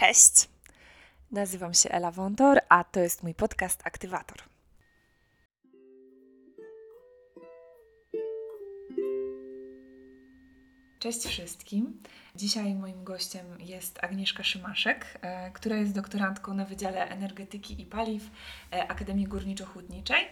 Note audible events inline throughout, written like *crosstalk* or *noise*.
Cześć! Nazywam się Ela Wątor, a to jest mój podcast Aktywator. Cześć wszystkim. Dzisiaj moim gościem jest Agnieszka Szymaszek, e, która jest doktorantką na Wydziale Energetyki i Paliw e, Akademii Górniczo-Hutniczej.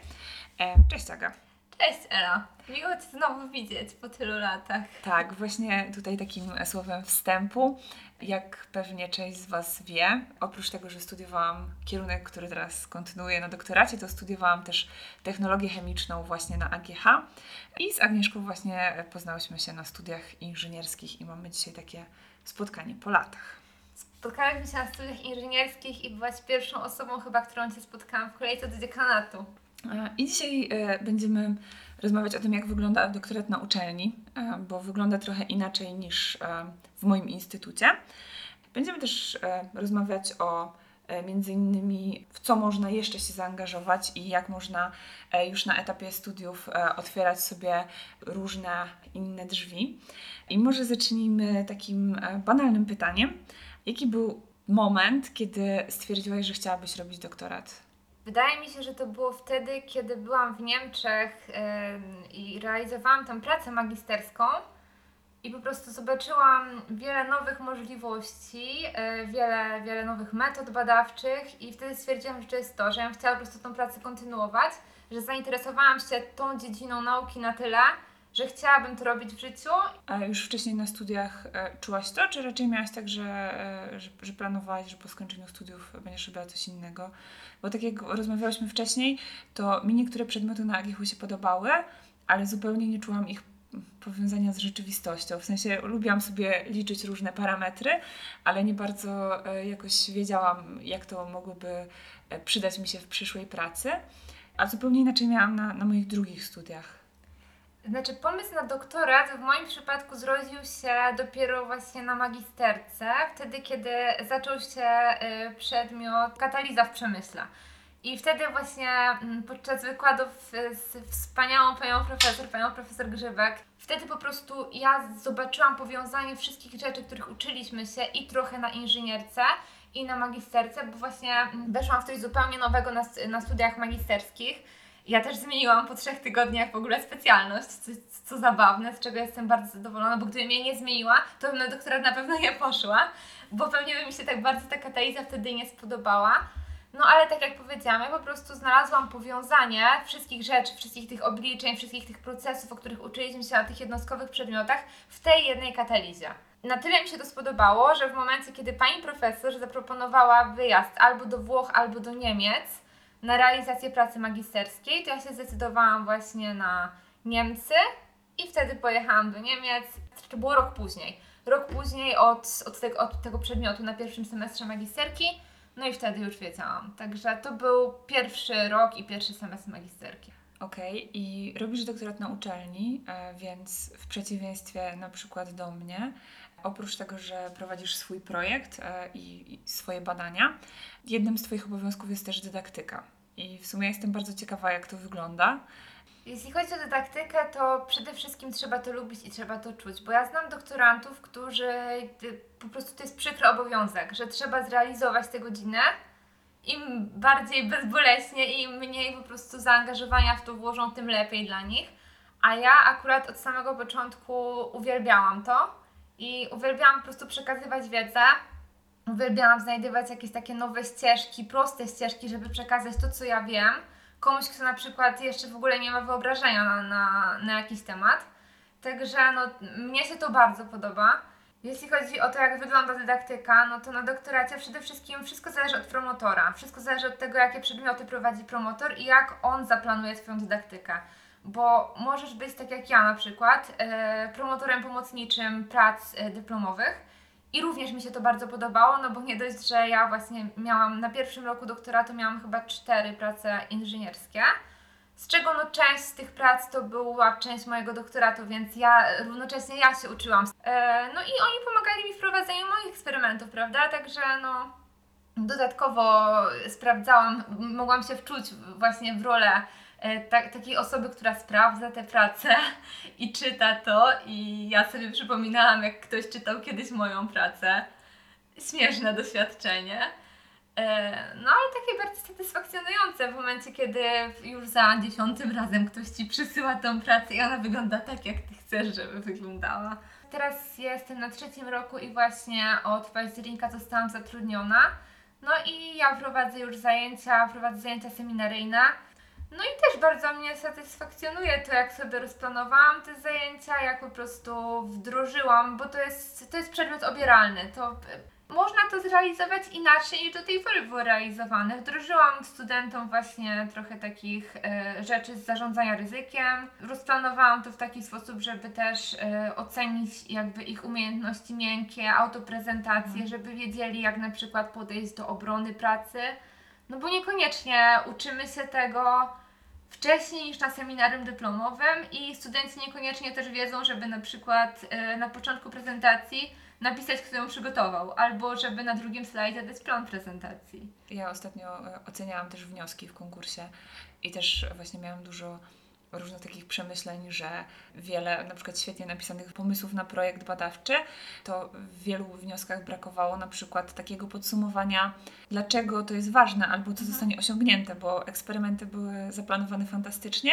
E, Cześć Aga. Cześć Ela, miło Cię znowu widzieć po tylu latach. Tak, właśnie tutaj takim słowem wstępu. Jak pewnie część z Was wie, oprócz tego, że studiowałam kierunek, który teraz kontynuuję na doktoracie, to studiowałam też technologię chemiczną właśnie na AGH i z Agnieszką właśnie poznałyśmy się na studiach inżynierskich i mamy dzisiaj takie spotkanie po latach. Spotkałyśmy się na studiach inżynierskich i byłaś pierwszą osobą chyba, którą Cię spotkałam w kolejce do dziekanatu. E, I dzisiaj e, będziemy rozmawiać o tym, jak wygląda doktorat na uczelni, e, bo wygląda trochę inaczej niż w moim instytucie. Będziemy też rozmawiać o między innymi w co można jeszcze się zaangażować i jak można już na etapie studiów otwierać sobie różne inne drzwi. I może zacznijmy takim banalnym pytaniem. Jaki był moment, kiedy stwierdziłaś, że chciałabyś robić doktorat? Wydaje mi się, że to było wtedy, kiedy byłam w Niemczech i realizowałam tam pracę magisterską i po prostu zobaczyłam wiele nowych możliwości, yy, wiele, wiele nowych metod badawczych i wtedy stwierdziłam, że to jest to, że ja chciałam po prostu tą pracę kontynuować, że zainteresowałam się tą dziedziną nauki na tyle, że chciałabym to robić w życiu. A już wcześniej na studiach e, czułaś to, czy raczej miałaś tak, że, e, że, że planowałaś, że po skończeniu studiów będziesz robiła coś innego? Bo tak jak rozmawiałyśmy wcześniej, to mi niektóre przedmioty na AGH się podobały, ale zupełnie nie czułam ich powiązania z rzeczywistością. W sensie lubiłam sobie liczyć różne parametry, ale nie bardzo e, jakoś wiedziałam, jak to mogłoby e, przydać mi się w przyszłej pracy. A zupełnie inaczej miałam na, na moich drugich studiach. Znaczy, pomysł na doktorat w moim przypadku zrodził się dopiero właśnie na magisterce, wtedy kiedy zaczął się y, przedmiot kataliza w przemyśle. I wtedy właśnie mm, podczas wykładów z wspaniałą panią profesor, panią profesor Grzybek, wtedy po prostu ja zobaczyłam powiązanie wszystkich rzeczy, których uczyliśmy się i trochę na inżynierce, i na magisterce, bo właśnie mm, weszłam w coś zupełnie nowego na, na studiach magisterskich ja też zmieniłam po trzech tygodniach w ogóle specjalność, co, co zabawne, z czego jestem bardzo zadowolona, bo gdybym jej nie zmieniła, to bym na doktorat na pewno nie poszła, bo pewnie by mi się tak bardzo ta kataliza wtedy nie spodobała. No ale tak jak powiedziałam, ja po prostu znalazłam powiązanie wszystkich rzeczy, wszystkich tych obliczeń, wszystkich tych procesów, o których uczyliśmy się na tych jednostkowych przedmiotach w tej jednej katalizie. Na tyle mi się to spodobało, że w momencie, kiedy pani profesor zaproponowała wyjazd albo do Włoch, albo do Niemiec, na realizację pracy magisterskiej, to ja się zdecydowałam właśnie na Niemcy i wtedy pojechałam do Niemiec. To było rok później. Rok później od, od, tego, od tego przedmiotu na pierwszym semestrze magisterki. No i wtedy już wiedziałam. Także to był pierwszy rok i pierwszy semestr magisterki. Okej, okay. i robisz doktorat na uczelni, e, więc w przeciwieństwie na przykład do mnie, Oprócz tego, że prowadzisz swój projekt e, i, swoje badania, jednym z Twoich obowiązków jest też dydaktyka. I w sumie jestem bardzo ciekawa, jak to wygląda. Jeśli chodzi o dydaktykę, to przede wszystkim trzeba to lubić i trzeba to czuć, bo ja znam doktorantów, którzy po prostu to jest przykry obowiązek, że trzeba zrealizować tę godzinę. Im bardziej bezboleśnie, im mniej po prostu zaangażowania w to włożą, tym lepiej dla nich. A ja akurat od samego początku uwielbiałam to i uwielbiałam po prostu przekazywać wiedzę. Uwielbiałam znajdywać jakieś takie nowe ścieżki, proste ścieżki, żeby przekazać to, co ja wiem komuś, kto na przykład jeszcze w ogóle nie ma wyobrażenia na, na, na jakiś temat. Także no, mnie się to bardzo podoba. Jeśli chodzi o to, jak wygląda dydaktyka, no to na doktoracie przede wszystkim wszystko zależy od promotora. Wszystko zależy od tego, jakie przedmioty prowadzi promotor i jak on zaplanuje Twoją dydaktykę bo możesz być tak jak ja na przykład, e, promotorem pomocniczym prac e, dyplomowych. I również mi się to bardzo podobało, no bo nie dość, że ja właśnie miałam na pierwszym roku doktoratu miałam chyba cztery prace inżynierskie, z czego no część z tych prac to była część mojego doktoratu, więc ja równocześnie ja się uczyłam. E, no i oni pomagali mi w prowadzeniu moich eksperymentów, prawda? Także no dodatkowo sprawdzałam, mogłam się wczuć właśnie w rolę E, tak, takiej osoby, która sprawdza tę pracę *laughs* i czyta to i ja sobie przypominałam, jak ktoś czytał kiedyś moją pracę śmieszne doświadczenie. E, No ale takie bardzo satysfakcjonujące w momencie, kiedy już za dziesiątym razem ktoś Ci przysyła tą pracę i ona wygląda tak, jak Ty chcesz, żeby wyglądała. Teraz jestem na trzecim roku i właśnie od października zostałam zatrudniona. No i ja prowadzę już zajęcia, prowadzę zajęcia seminaryjne. No i też bardzo mnie satysfakcjonuje to, jak sobie rozplanowałam te zajęcia, jak po prostu wdrożyłam, bo to jest, to jest przedmiot obieralny. To e, można to zrealizować inaczej niż do tej pory było realizowane. Wdrożyłam studentom właśnie trochę takich e, rzeczy z zarządzania ryzykiem. Rozplanowałam to w taki sposób, żeby też e, ocenić jakby ich umiejętności miękkie, autoprezentacje, żeby wiedzieli jak na przykład podejść do obrony pracy. No bo niekoniecznie uczymy się tego wcześniej niż na seminarium dyplomowym i studenci niekoniecznie też wiedzą, żeby na przykład e, na początku prezentacji napisać, kto ją przygotował, albo żeby na drugim slajdzie dać plan prezentacji. Ja ostatnio e, oceniałam też wnioski w konkursie i też właśnie miałam dużo różnych takich przemyśleń, że wiele na przykład świetnie napisanych pomysłów na projekt badawczy, to w wielu wnioskach brakowało na przykład takiego podsumowania, dlaczego to jest ważne albo co zostanie osiągnięte, bo eksperymenty były zaplanowane fantastycznie.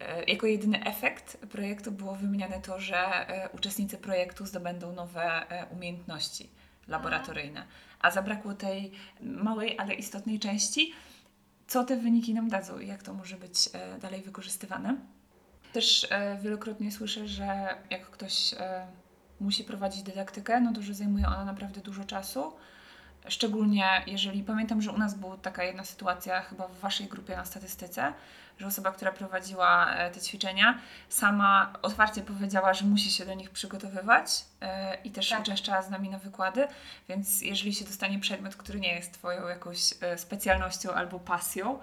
E, Jako jedyny efekt projektu było wymieniane to, że e, uczestnicy projektu zdobędą nowe e, umiejętności laboratoryjne, a zabrakło tej małej, ale istotnej części, co te wyniki nam dadzą i jak to może być e, dalej wykorzystywane. Też e, wielokrotnie słyszę, że jak ktoś e, musi prowadzić dydaktykę, no to że zajmuje ona naprawdę dużo czasu. Szczególnie jeżeli pamiętam, że u nas była taka jedna sytuacja, chyba w waszej grupie na statystyce, że osoba, która prowadziła e, te ćwiczenia, sama otwarcie powiedziała, że musi się do nich przygotowywać e, i też Tak. uczęszczała z nami na wykłady. Więc jeżeli się dostanie przedmiot, który nie jest Twoją jakąś e, specjalnością albo pasją,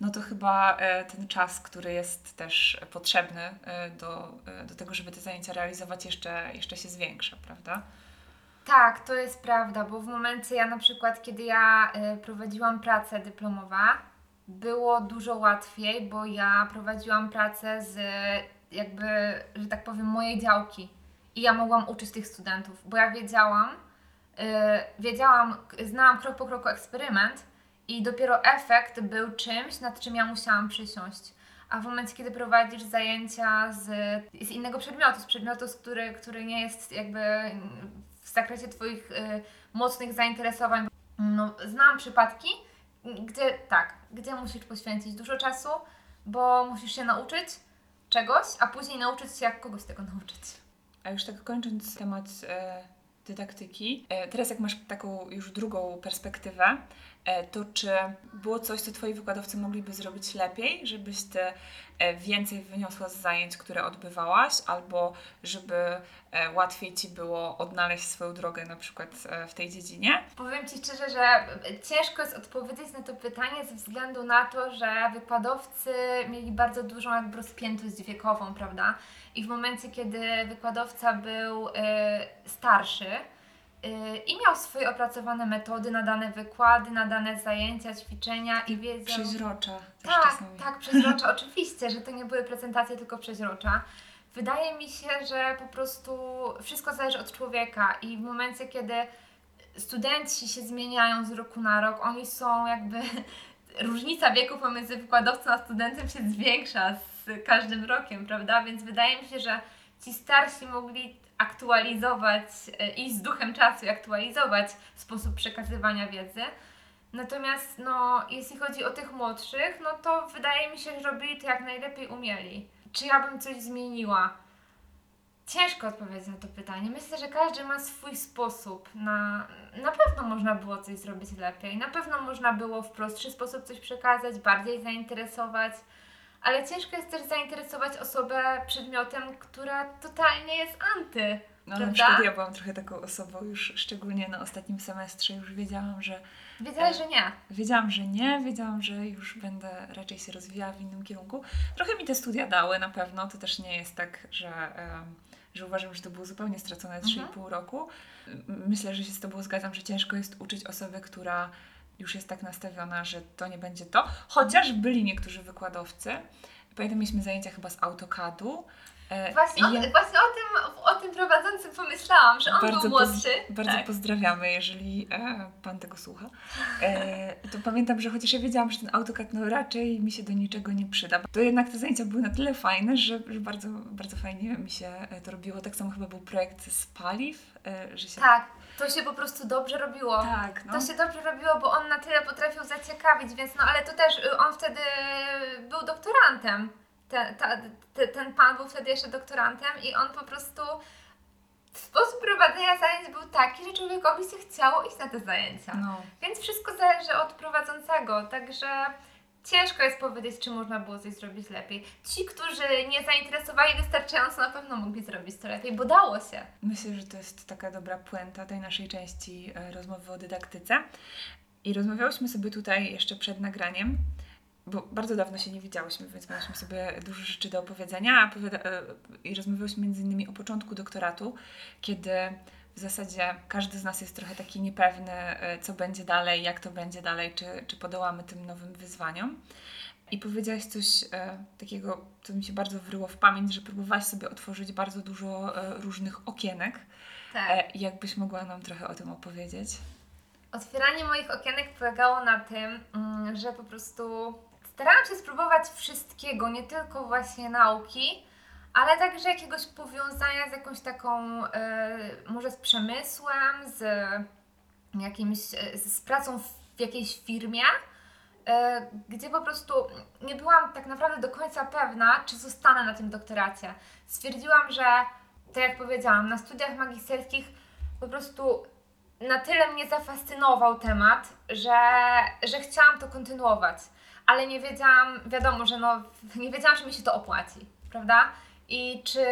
no to chyba ten czas, który jest też potrzebny do, do tego, żeby te zajęcia realizować, jeszcze, jeszcze się zwiększa, prawda? Tak, to jest prawda, bo w momencie ja na przykład, kiedy ja y, prowadziłam pracę dyplomowa, było dużo łatwiej, bo ja prowadziłam pracę z jakby, że tak powiem, mojej działki i ja mogłam uczyć tych studentów, bo ja wiedziałam, y, wiedziałam, znałam krok po kroku eksperyment i dopiero efekt był czymś, nad czym ja musiałam przysiąść. A w momencie, kiedy prowadzisz zajęcia z, z innego przedmiotu, z przedmiotu, który, który nie jest jakby w zakresie Twoich y, mocnych zainteresowań, no, znam przypadki, gdzie tak, gdzie musisz poświęcić dużo czasu, bo musisz się nauczyć czegoś, a później nauczyć się, jak kogoś tego nauczyć. A już tak kończąc temat e, dydaktyki, e, teraz jak masz taką już drugą perspektywę, to czy było coś, co Twoi wykładowcy mogliby zrobić lepiej, żebyś Ty e, więcej wyniosła z zajęć, które odbywałaś, albo żeby e, łatwiej Ci było odnaleźć swoją drogę na przykład e, w tej dziedzinie? Powiem Ci szczerze, że ciężko jest odpowiedzieć na to pytanie ze względu na to, że wykładowcy mieli bardzo dużą jakby rozpiętość wiekową, prawda? I w momencie, kiedy wykładowca był starszy i miał swoje opracowane metody na dane wykłady, na dane zajęcia, ćwiczenia i wiedział... Przeźrocza też Tak, czasami. tak, przeźrocza. Oczywiście, że to nie były prezentacje, tylko przeźrocza. Wydaje mi się, że po prostu wszystko zależy od człowieka i w momencie, kiedy studenci się zmieniają z roku na rok, oni są jakby. *laughs* Różnica wieku pomiędzy wykładowcą a studentem się zwiększa z każdym rokiem, prawda? Więc wydaje mi się, że ci starsi mogli aktualizować, e, iść z duchem czasu i aktualizować sposób przekazywania wiedzy. Natomiast no, jeśli chodzi o tych młodszych, no to wydaje mi się, że robili to jak najlepiej umieli. Czy ja bym coś zmieniła? Ciężko odpowiedzieć na to pytanie. Myślę, że każdy ma swój sposób. Na, na pewno można było coś zrobić lepiej. Na pewno można było w prostszy sposób coś przekazać, bardziej zainteresować. Ale ciężko jest też zainteresować osobę przedmiotem, która totalnie jest anty. No, na prawda? przykład ja byłam trochę taką osobą już, szczególnie na ostatnim semestrze, już wiedziałam, że Wiedziałeś, że nie. Wiedziałam, że nie, wiedziałam, że już będę raczej się rozwijała w innym kierunku. Trochę mi te studia dały na pewno, to też nie jest tak, że, że uważam, że to było zupełnie stracone 3,5 roku. M- Myślę, że się z Tobą zgadzam, że ciężko jest uczyć osobę, która już jest tak nastawiona, że to nie będzie to. Chociaż byli niektórzy wykładowcy. Pamiętam, mieliśmy zajęcia chyba z AutoCADu E, Właśnie, ja- właśnie o, tym, tym prowadzącym pomyślałam, że on był poz- młodszy. bardzo tak. pozdrawiamy, jeżeli e, pan tego słucha. E, to pamiętam, że chociaż ja wiedziałam, że ten AutoCAD no raczej mi się do niczego nie przyda, to jednak te zajęcia były na tyle fajne, że, że bardzo, bardzo fajnie mi się e, to robiło. Tak samo chyba był projekt z paliw, e, że się... Tak, to się po prostu dobrze robiło. Tak, no. To się dobrze robiło, bo on na tyle potrafił zaciekawić, więc no ale to też y, on wtedy był doktorantem. Ten, ta, te, ten pan był wtedy jeszcze doktorantem i on po prostu sposób prowadzenia zajęć był taki, że człowiekowi się chciało iść na te zajęcia. No. Więc wszystko zależy od prowadzącego, także ciężko jest powiedzieć, czy można było coś zrobić lepiej. Ci, którzy nie zainteresowali wystarczająco, na pewno mogli zrobić to lepiej, bo dało się. Myślę, że to jest taka dobra puenta tej naszej części e, rozmowy o dydaktyce. I rozmawiałyśmy sobie tutaj jeszcze przed nagraniem, bo bardzo dawno się nie widziałyśmy, więc miałyśmy sobie dużo rzeczy do opowiedzenia. e, I rozmawiałyśmy między innymi o początku doktoratu, kiedy w zasadzie każdy z nas jest trochę taki niepewny, e, co będzie dalej, jak to będzie dalej, czy, czy podołamy tym nowym wyzwaniom. I powiedziałaś coś e, takiego, co mi się bardzo wryło w pamięć, że próbowałaś sobie otworzyć bardzo dużo e, różnych okienek. Tak. E, jakbyś mogła nam trochę o tym opowiedzieć? Otwieranie moich okienek polegało na tym, mm, że po prostu starałam się spróbować wszystkiego, nie tylko właśnie nauki, ale także jakiegoś powiązania z jakąś taką, e, może z przemysłem, z jakimś, e, z pracą w jakiejś firmie, e, gdzie po prostu nie byłam tak naprawdę do końca pewna, czy zostanę na tym doktoracie. Stwierdziłam, że, tak jak powiedziałam, na studiach magisterskich po prostu na tyle mnie zafascynował temat, że, że chciałam to kontynuować. Ale nie wiedziałam, wiadomo, że no, nie wiedziałam, czy mi się to opłaci, prawda? I czy,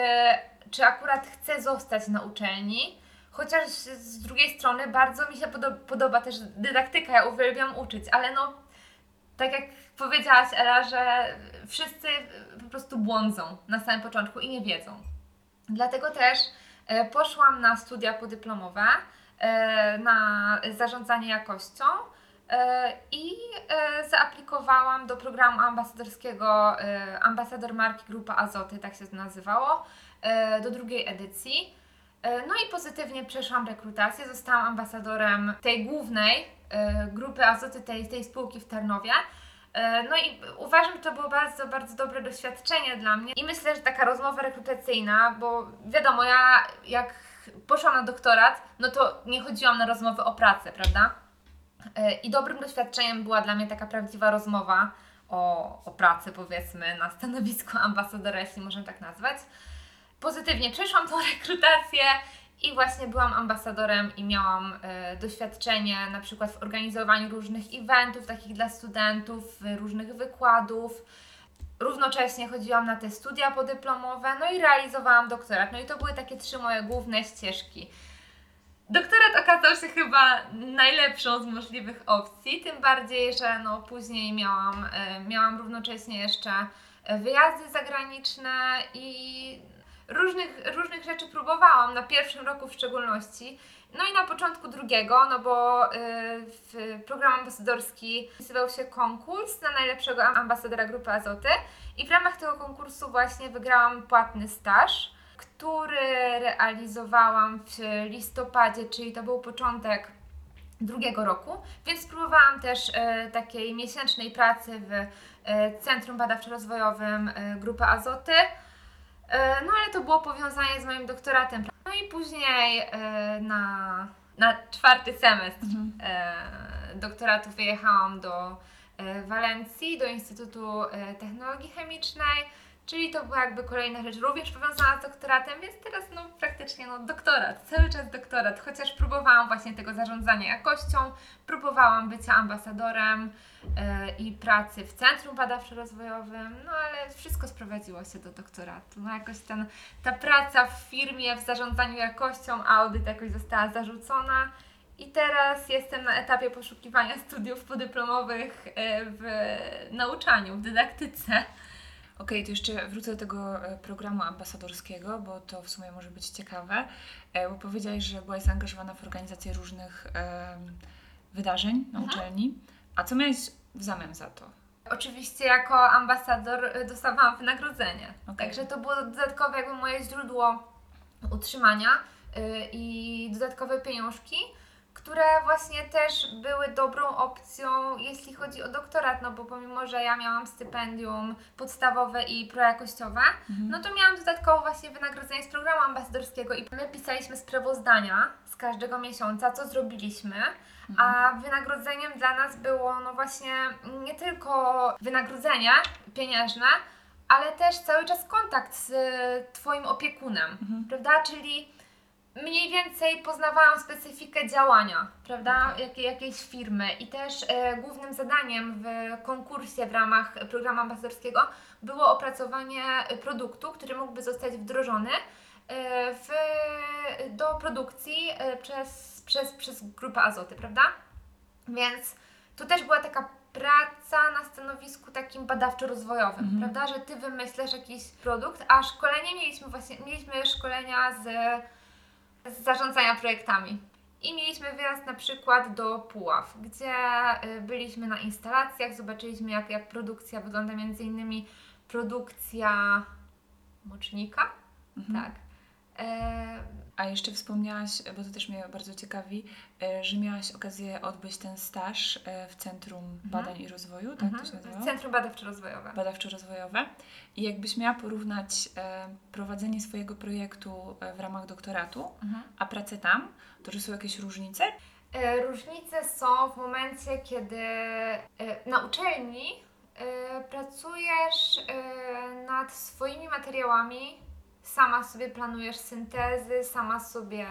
czy akurat chcę zostać na uczelni. Chociaż z drugiej strony bardzo mi się podo- podoba też dydaktyka, ja uwielbiam uczyć, ale no, tak jak powiedziałaś Ela, że wszyscy po prostu błądzą na samym początku i nie wiedzą. Dlatego też e, poszłam na studia podyplomowe e, na zarządzanie jakością i e, zaaplikowałam do programu ambasadorskiego e, Ambasador Marki Grupa Azoty, tak się to nazywało, e, do drugiej edycji. E, No i pozytywnie przeszłam rekrutację, zostałam ambasadorem tej głównej e, grupy Azoty, tej, tej spółki w Tarnowie. E, No i uważam, że to było bardzo, bardzo dobre doświadczenie dla mnie i myślę, że taka rozmowa rekrutacyjna, bo wiadomo, ja jak poszłam na doktorat, no to nie chodziłam na rozmowy o pracę, prawda? E, I dobrym doświadczeniem była dla mnie taka prawdziwa rozmowa o, o pracy, powiedzmy, na stanowisku ambasadora, jeśli można tak nazwać. Pozytywnie przeszłam tą *laughs* rekrutację i właśnie byłam ambasadorem i miałam e, doświadczenie na przykład w organizowaniu różnych eventów takich dla studentów, e, różnych wykładów. Równocześnie chodziłam na te studia podyplomowe, no i realizowałam doktorat. No i to były takie trzy moje główne ścieżki. Doktorat okazał się chyba najlepszą z możliwych opcji, tym bardziej, że no później miałam, e, miałam równocześnie jeszcze e, wyjazdy zagraniczne i różnych, różnych rzeczy próbowałam, na pierwszym roku w szczególności. No i na początku drugiego, no bo y, w program ambasadorski nazywał się konkurs na najlepszego ambasadora grupy Azoty i w ramach tego konkursu właśnie wygrałam płatny staż, który realizowałam w listopadzie, czyli to był początek drugiego roku, więc spróbowałam też e, takiej miesięcznej pracy w e, Centrum Badawczo-Rozwojowym e, Grupy Azoty. E, No ale to było powiązanie z moim doktoratem. No i później e, na, na czwarty semestr e, doktoratu wyjechałam do e, Walencji, do Instytutu Technologii Chemicznej, czyli to była jakby kolejna rzecz również powiązana z doktoratem, więc teraz no praktycznie no doktorat, cały czas doktorat, chociaż próbowałam właśnie tego zarządzania jakością, próbowałam bycia ambasadorem e, i pracy w Centrum Badawczo-Rozwojowym, no ale wszystko sprowadziło się do doktoratu. No jakoś ten, ta praca w firmie, w zarządzaniu jakością, audyt jakoś została zarzucona. I teraz jestem na etapie poszukiwania studiów podyplomowych e, w nauczaniu, w dydaktyce. Okej, to jeszcze wrócę do tego e, programu ambasadorskiego, bo to w sumie może być ciekawe, e, bo powiedziałaś, że byłaś zaangażowana w organizację różnych wydarzeń na Mhm. uczelni. A co miałeś w zamian za to? oczywiście jako ambasador y, dostawałam wynagrodzenie. Okej. Także to było dodatkowe jakby moje źródło utrzymania i dodatkowe pieniążki, które właśnie też były dobrą opcją, jeśli chodzi o doktorat, no bo pomimo, że ja miałam stypendium podstawowe i projakościowe, no to miałam dodatkowo właśnie wynagrodzenie z programu ambasadorskiego i my pisaliśmy sprawozdania z każdego miesiąca, co zrobiliśmy, a wynagrodzeniem dla nas było no właśnie nie tylko wynagrodzenie pieniężne, ale też cały czas kontakt z Twoim opiekunem, prawda? Czyli mniej więcej poznawałam specyfikę działania, prawda, Jakie, jakiejś firmy i też e, głównym zadaniem w konkursie w ramach programu ambasadorskiego było opracowanie produktu, który mógłby zostać wdrożony e, w, do produkcji e, przez, przez, przez grupę Azoty, prawda? Więc tu też była taka praca na stanowisku takim badawczo-rozwojowym, Mhm. prawda, że Ty wymyślasz jakiś produkt, a szkolenie mieliśmy właśnie, mieliśmy szkolenia z z zarządzania projektami. I mieliśmy wyjazd na przykład do Puław, gdzie y, byliśmy na instalacjach, zobaczyliśmy jak, jak produkcja wygląda, między innymi produkcja mocznika, Mhm. tak. E, A jeszcze wspomniałaś, bo to też mnie bardzo ciekawi, e, że miałaś okazję odbyć ten staż e, w Centrum Badań i Rozwoju, tak to się mhm, nazywa? Centrum Badawczo-Rozwojowe. Badawczo-rozwojowe. I jakbyś miała porównać e, prowadzenie swojego projektu w ramach doktoratu, Mhm. a pracę tam, to czy są jakieś różnice? Różnice są w momencie, kiedy na uczelni pracujesz nad swoimi materiałami, sama sobie planujesz syntezy, sama sobie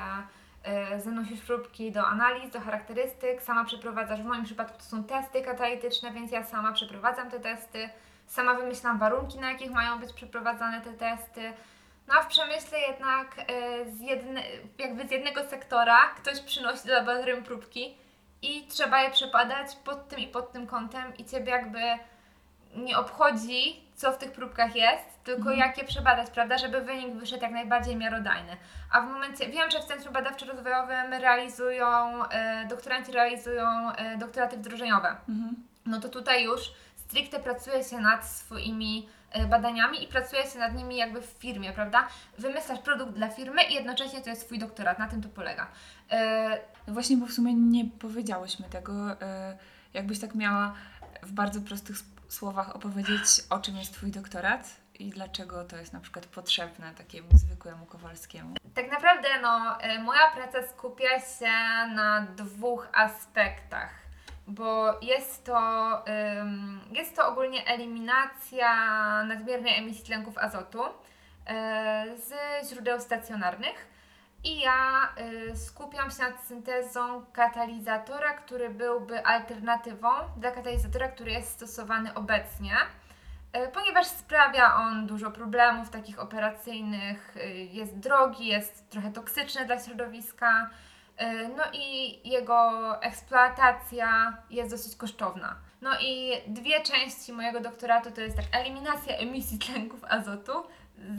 e, zanosisz próbki do analiz, do charakterystyk, sama przeprowadzasz, w moim przypadku to są testy katalityczne, więc ja sama przeprowadzam te testy, sama wymyślam warunki, na jakich mają być przeprowadzane te testy. No a w przemyśle jednak e, z jedne, jakby z jednego sektora ktoś przynosi do laboratorium próbki i trzeba je przebadać pod tym i pod tym kątem i Ciebie jakby nie obchodzi, co w tych próbkach jest, tylko Mhm. jak je przebadać, prawda, żeby wynik wyszedł jak najbardziej miarodajny. A w momencie, wiem, że w Centrum Badawczo-Rozwojowym realizują, e, doktoranci realizują e, doktoraty wdrożeniowe Mhm. no to tutaj już stricte pracuje się nad swoimi e, badaniami i pracuje się nad nimi jakby w firmie, prawda? Wymyślasz produkt dla firmy i jednocześnie to jest Twój doktorat, na tym to polega. E, No właśnie, bo w sumie nie powiedziałyśmy tego. e, Jakbyś tak miała w bardzo prostych słowach opowiedzieć, o czym jest Twój doktorat i dlaczego to jest na przykład potrzebne takiemu zwykłemu Kowalskiemu. tak naprawdę no, e, moja praca skupia się na dwóch aspektach, bo jest to, jest to ogólnie eliminacja nadmiernej emisji tlenków azotu e, z źródeł stacjonarnych. I ja y, skupiam się nad syntezą katalizatora, który byłby alternatywą dla katalizatora, który jest stosowany obecnie, y, ponieważ sprawia on dużo problemów takich operacyjnych, y, jest drogi, jest trochę toksyczny dla środowiska, y, no i jego eksploatacja jest dosyć kosztowna. No i dwie części mojego doktoratu to jest tak eliminacja emisji tlenków azotu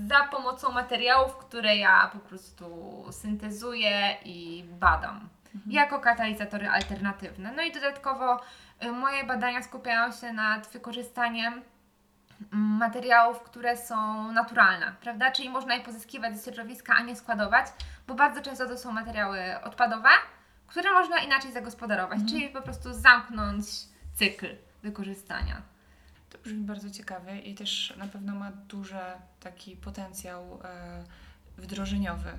za pomocą materiałów, które ja po prostu syntezuję i badam jako katalizatory alternatywne. No i dodatkowo y, moje badania skupiają się nad wykorzystaniem mm, materiałów, które są naturalne, prawda? Czyli można je pozyskiwać ze środowiska, a nie składować, bo bardzo często to są materiały odpadowe, które można inaczej zagospodarować, czyli po prostu zamknąć cykl wykorzystania. Brzmi bardzo ciekawie i też na pewno ma duży taki potencjał e, wdrożeniowy.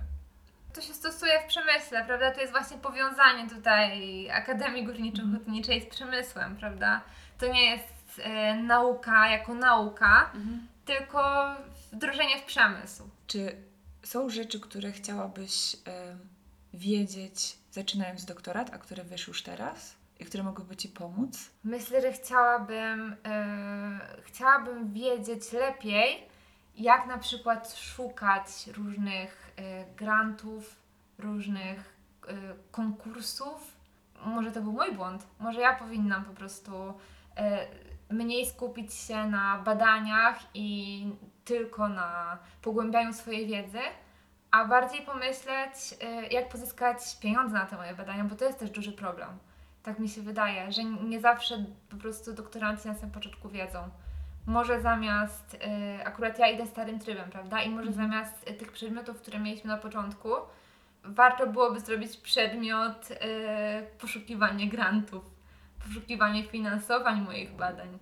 To się stosuje w przemyśle, prawda? To jest właśnie powiązanie tutaj Akademii Górniczo-Hutniczej z przemysłem, prawda? To nie jest e, nauka jako nauka, tylko wdrożenie w przemysł. Czy są rzeczy, które chciałabyś e, wiedzieć, zaczynając doktorat, a które wiesz już teraz które mogłyby Ci pomóc? Myślę, że chciałabym, e, chciałabym wiedzieć lepiej, jak na przykład szukać różnych e, grantów, różnych e, konkursów. Może to był mój błąd. Może ja powinnam po prostu mniej skupić się na badaniach i tylko na pogłębianiu swojej wiedzy, a bardziej pomyśleć, jak pozyskać pieniądze na te moje badania, bo to jest też duży problem. Tak mi się wydaje, że nie zawsze po prostu doktoranci na samym początku wiedzą. Może zamiast, y, akurat ja idę starym trybem, prawda? I może Mhm. zamiast y, tych przedmiotów, które mieliśmy na początku, warto byłoby zrobić przedmiot y, poszukiwanie grantów, poszukiwanie finansowań moich badań.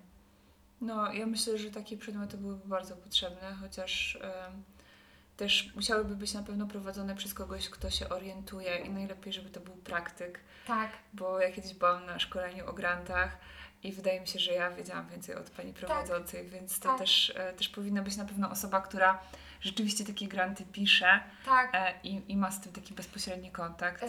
No, ja myślę, że takie przedmioty byłyby bardzo potrzebne, chociaż em, też musiałyby być na pewno prowadzone przez kogoś, kto się orientuje i najlepiej, żeby to był praktyk, Tak. bo ja kiedyś byłam na szkoleniu o grantach i wydaje mi się, że ja wiedziałam więcej od pani prowadzącej, więc to tak. też, e, też powinna być na pewno osoba, która rzeczywiście takie granty pisze Tak. e, i, i ma z tym taki bezpośredni kontakt. E.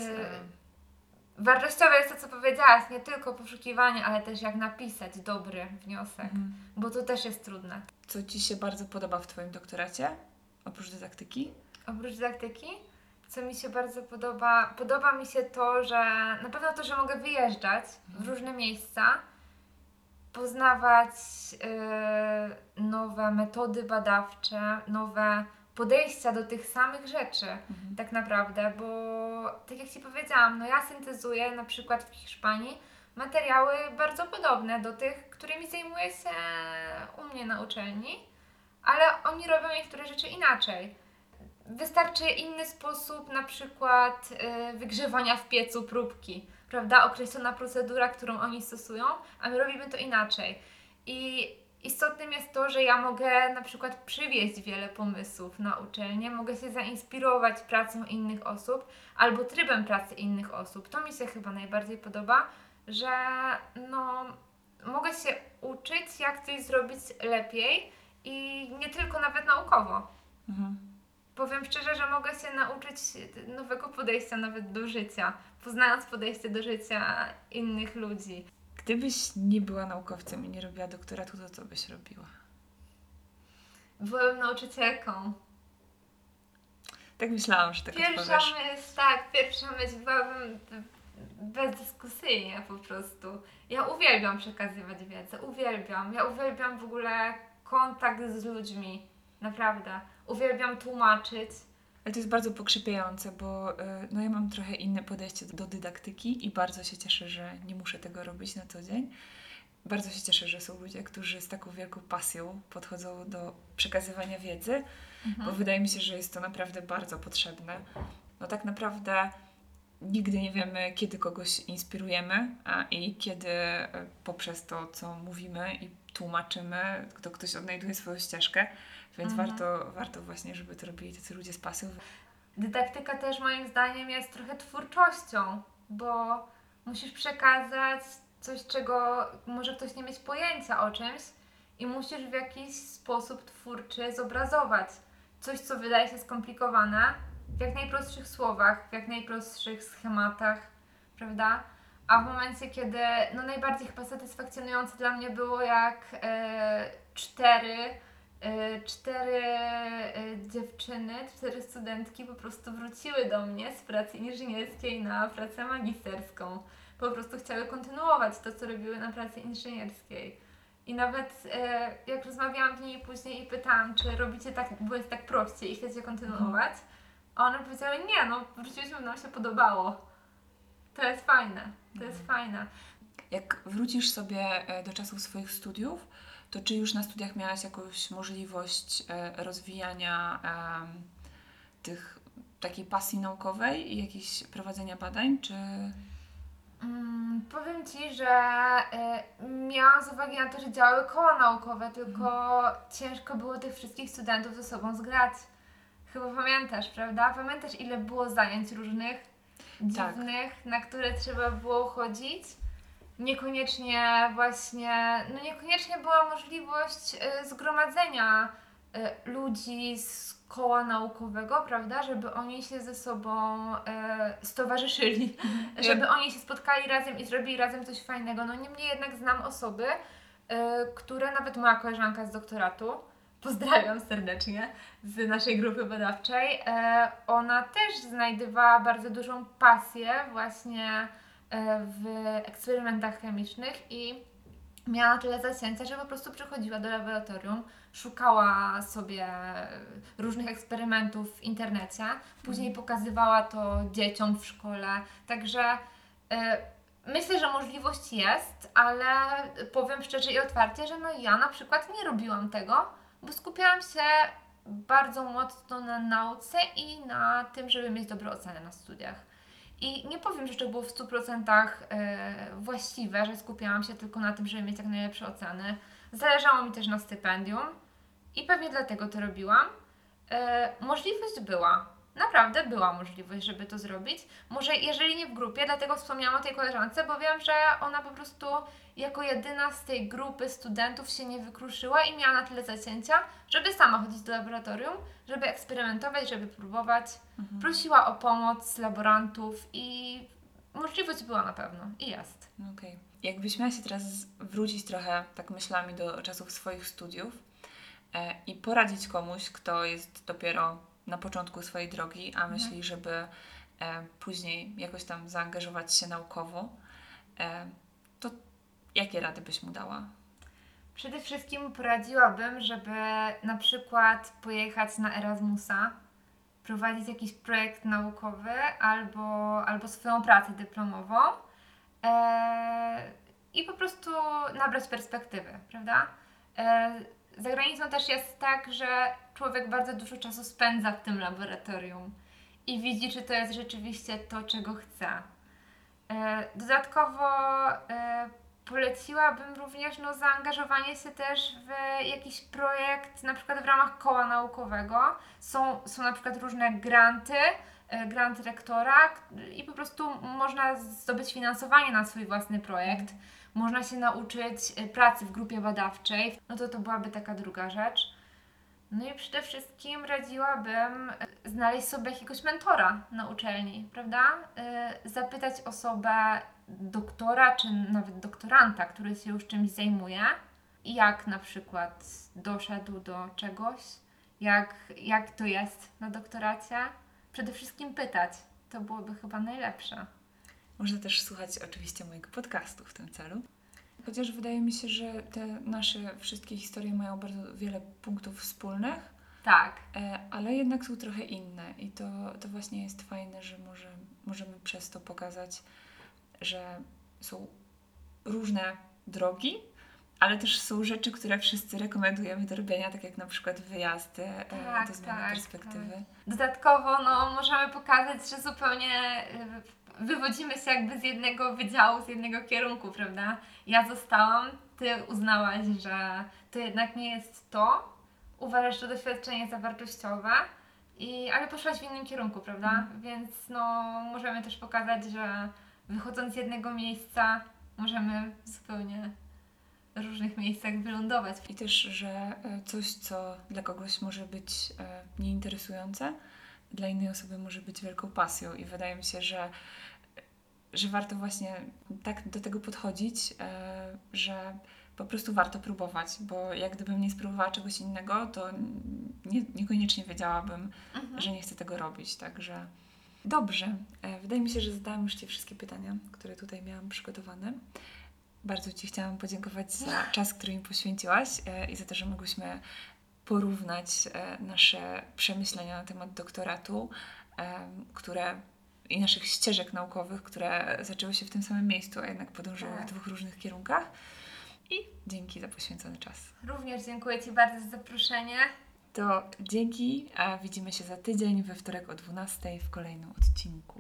Wartościowe jest to, co powiedziałaś, nie tylko poszukiwanie, ale też jak napisać dobry wniosek, Mhm. bo to też jest trudne. Co Ci się bardzo podoba w Twoim doktoracie, oprócz dydaktyki? Oprócz dydaktyki, co mi się bardzo podoba, podoba mi się to, że na pewno to, że mogę wyjeżdżać w różne miejsca, poznawać e, nowe metody badawcze, nowe podejścia do tych samych rzeczy. Mhm. tak naprawdę, bo tak jak Ci powiedziałam, no ja syntezuję na przykład w Hiszpanii materiały bardzo podobne do tych, którymi zajmuję się u mnie na uczelni, ale oni robią niektóre rzeczy inaczej. Wystarczy inny sposób, na przykład y, wygrzewania w piecu próbki, prawda? Określona procedura, którą oni stosują, a my robimy to inaczej. I istotnym jest to, że ja mogę na przykład przywieźć wiele pomysłów na uczelnię, mogę się zainspirować pracą innych osób albo trybem pracy innych osób. To mi się chyba najbardziej podoba, że no, mogę się uczyć, jak coś zrobić lepiej i nawet naukowo. Mhm. Powiem szczerze, że mogę się nauczyć nowego podejścia nawet do życia, poznając podejście do życia innych ludzi. Gdybyś nie była naukowcem i nie robiła doktoratu, to co byś robiła? Byłem nauczycielką. Tak myślałam, że tak Pierwsza odpowiesz. myśl, tak, pierwsza myśl byłabym bezdyskusyjnie po prostu. Ja uwielbiam przekazywać wiedzę, uwielbiam. Ja uwielbiam w ogóle kontakt z ludźmi, naprawdę. Uwielbiam tłumaczyć. Ale to jest bardzo pokrzepiające, bo y, no ja mam trochę inne podejście do dydaktyki i bardzo się cieszę, że nie muszę tego robić na co dzień. Bardzo się cieszę, że są ludzie, którzy z taką wielką pasją podchodzą do przekazywania wiedzy, bo wydaje mi się, że jest to naprawdę bardzo potrzebne. No tak naprawdę nigdy nie wiemy, kiedy kogoś inspirujemy a, i kiedy e, poprzez to, co mówimy i tłumaczymy, to ktoś odnajduje swoją ścieżkę, więc Mhm. warto, warto właśnie, żeby to robili tacy ludzie z pasją. Dydaktyka też moim zdaniem jest trochę twórczością, bo musisz przekazać coś, czego może ktoś nie mieć pojęcia o czymś i musisz w jakiś sposób twórczy zobrazować coś, co wydaje się skomplikowane w jak najprostszych słowach, w jak najprostszych schematach, prawda? A w momencie, kiedy no najbardziej chyba satysfakcjonujące dla mnie było, jak e, cztery e, cztery e, dziewczyny, cztery studentki po prostu wróciły do mnie z pracy inżynierskiej na pracę magisterską. Po prostu chciały kontynuować to, co robiły na pracy inżynierskiej. I nawet e, jak rozmawiałam z nimi później i pytałam, czy robicie tak, bo jest tak prościej i chcecie kontynuować, a one powiedziały, nie, no wróciliśmy, nam się podobało. To jest fajne, to jest fajne. Jak wrócisz sobie e, do czasów swoich studiów, to czy już na studiach miałaś jakąś możliwość e, rozwijania tych takiej pasji naukowej i jakieś prowadzenia badań, czy... Mm, powiem Ci, że y, miałam z uwagi na to, że działały koła naukowe, tylko ciężko było tych wszystkich studentów ze sobą zgrać. Chyba pamiętasz, prawda? Pamiętasz, ile było zajęć różnych, Tak. dziwnych, na które trzeba było chodzić? Niekoniecznie właśnie, no niekoniecznie była możliwość y, zgromadzenia y, ludzi z koła naukowego, prawda? Żeby oni się ze sobą y, stowarzyszyli żeby oni się spotkali razem i zrobili razem coś fajnego. No niemniej jednak znam osoby, y, które nawet moja koleżanka z doktoratu, pozdrawiam serdecznie, z naszej grupy badawczej, e, ona też znajdowała bardzo dużą pasję właśnie e, w eksperymentach chemicznych i miała tyle zasięcia, że po prostu przychodziła do laboratorium, szukała sobie różnych eksperymentów w internecie, później pokazywała to dzieciom w szkole. Także e, Myślę, że możliwość jest, ale powiem szczerze i otwarcie, że no ja na przykład nie robiłam tego, bo skupiałam się bardzo mocno na nauce i na tym, żeby mieć dobre oceny na studiach. I nie powiem, że to było w 100% e, właściwe, że skupiałam się tylko na tym, żeby mieć jak najlepsze oceny. Zależało mi też na stypendium i pewnie dlatego to robiłam. E, możliwość była. Naprawdę była możliwość, żeby to zrobić. Może jeżeli nie w grupie, dlatego wspomniałam o tej koleżance, bo wiem, że ona po prostu jako jedyna z tej grupy studentów się nie wykruszyła i miała na tyle zacięcia, żeby sama chodzić do laboratorium, żeby eksperymentować, żeby próbować. Prosiła o pomoc laborantów i możliwość była na pewno i jest. No Okej. Jakbyś miała się teraz wrócić trochę tak myślami do czasów swoich studiów e, i poradzić komuś, kto jest dopiero na początku swojej drogi, a myśli, żeby e, później jakoś tam zaangażować się naukowo, e, to jakie rady byś mu dała? Przede wszystkim poradziłabym, żeby na przykład pojechać na Erasmusa, prowadzić jakiś projekt naukowy albo, albo swoją pracę dyplomową eee, i po prostu nabrać perspektywy, prawda? Eee, za granicą też jest tak, że człowiek bardzo dużo czasu spędza w tym laboratorium i widzi, czy to jest rzeczywiście to, czego chce. E, Dodatkowo e, poleciłabym również no, zaangażowanie się też w jakiś projekt, na przykład w ramach koła naukowego. Są, są na przykład różne granty, e, grant rektora i po prostu można zdobyć finansowanie na swój własny projekt. Można się nauczyć e, pracy w grupie badawczej. No to to byłaby taka druga rzecz. No i przede wszystkim radziłabym e, znaleźć sobie jakiegoś mentora na uczelni, prawda? E, Zapytać osobę, doktora czy nawet doktoranta, który się już czymś zajmuje, jak na przykład doszedł do czegoś, jak, jak to jest na doktoracie. Przede wszystkim pytać. To byłoby chyba najlepsze. Można też słuchać oczywiście mojego podcastu w tym celu. Chociaż wydaje mi się, że te nasze wszystkie historie mają bardzo wiele punktów wspólnych, Tak. e, ale jednak są trochę inne i to, to właśnie jest fajne, że może, możemy przez to pokazać, że są różne drogi, ale też są rzeczy, które wszyscy rekomendujemy do robienia, tak jak na przykład wyjazdy, e, Tak, do zmiany tak, perspektywy. Dodatkowo no, możemy pokazać, że zupełnie y, wywodzimy się jakby z jednego wydziału, z jednego kierunku, prawda? Ja zostałam, ty uznałaś, że to jednak nie jest to, uważasz, że doświadczenie za wartościowe, i, ale poszłaś w innym kierunku, prawda? Więc no, możemy też pokazać, że wychodząc z jednego miejsca, możemy w zupełnie różnych miejscach wylądować. I też, że e, coś, co dla kogoś może być e, nieinteresujące, dla innej osoby może być wielką pasją. I wydaje mi się, że, że warto właśnie tak do tego podchodzić, e, że po prostu warto próbować, bo jak gdybym nie spróbowała czegoś innego, to nie, niekoniecznie wiedziałabym, że nie chcę tego robić. Także dobrze. E, Wydaje mi się, że zadałam już Ci wszystkie pytania, które tutaj miałam przygotowane. Bardzo Ci chciałam podziękować za *laughs* czas, który mi poświęciłaś e, i za to, że mogłyśmy porównać e, nasze przemyślenia na temat doktoratu, e, które i naszych ścieżek naukowych, które zaczęły się w tym samym miejscu, a jednak podążyły Tak. w dwóch różnych kierunkach. I dzięki za poświęcony czas. Również dziękuję Ci bardzo za zaproszenie. To dzięki, a widzimy się za tydzień we wtorek o 12 w kolejnym odcinku.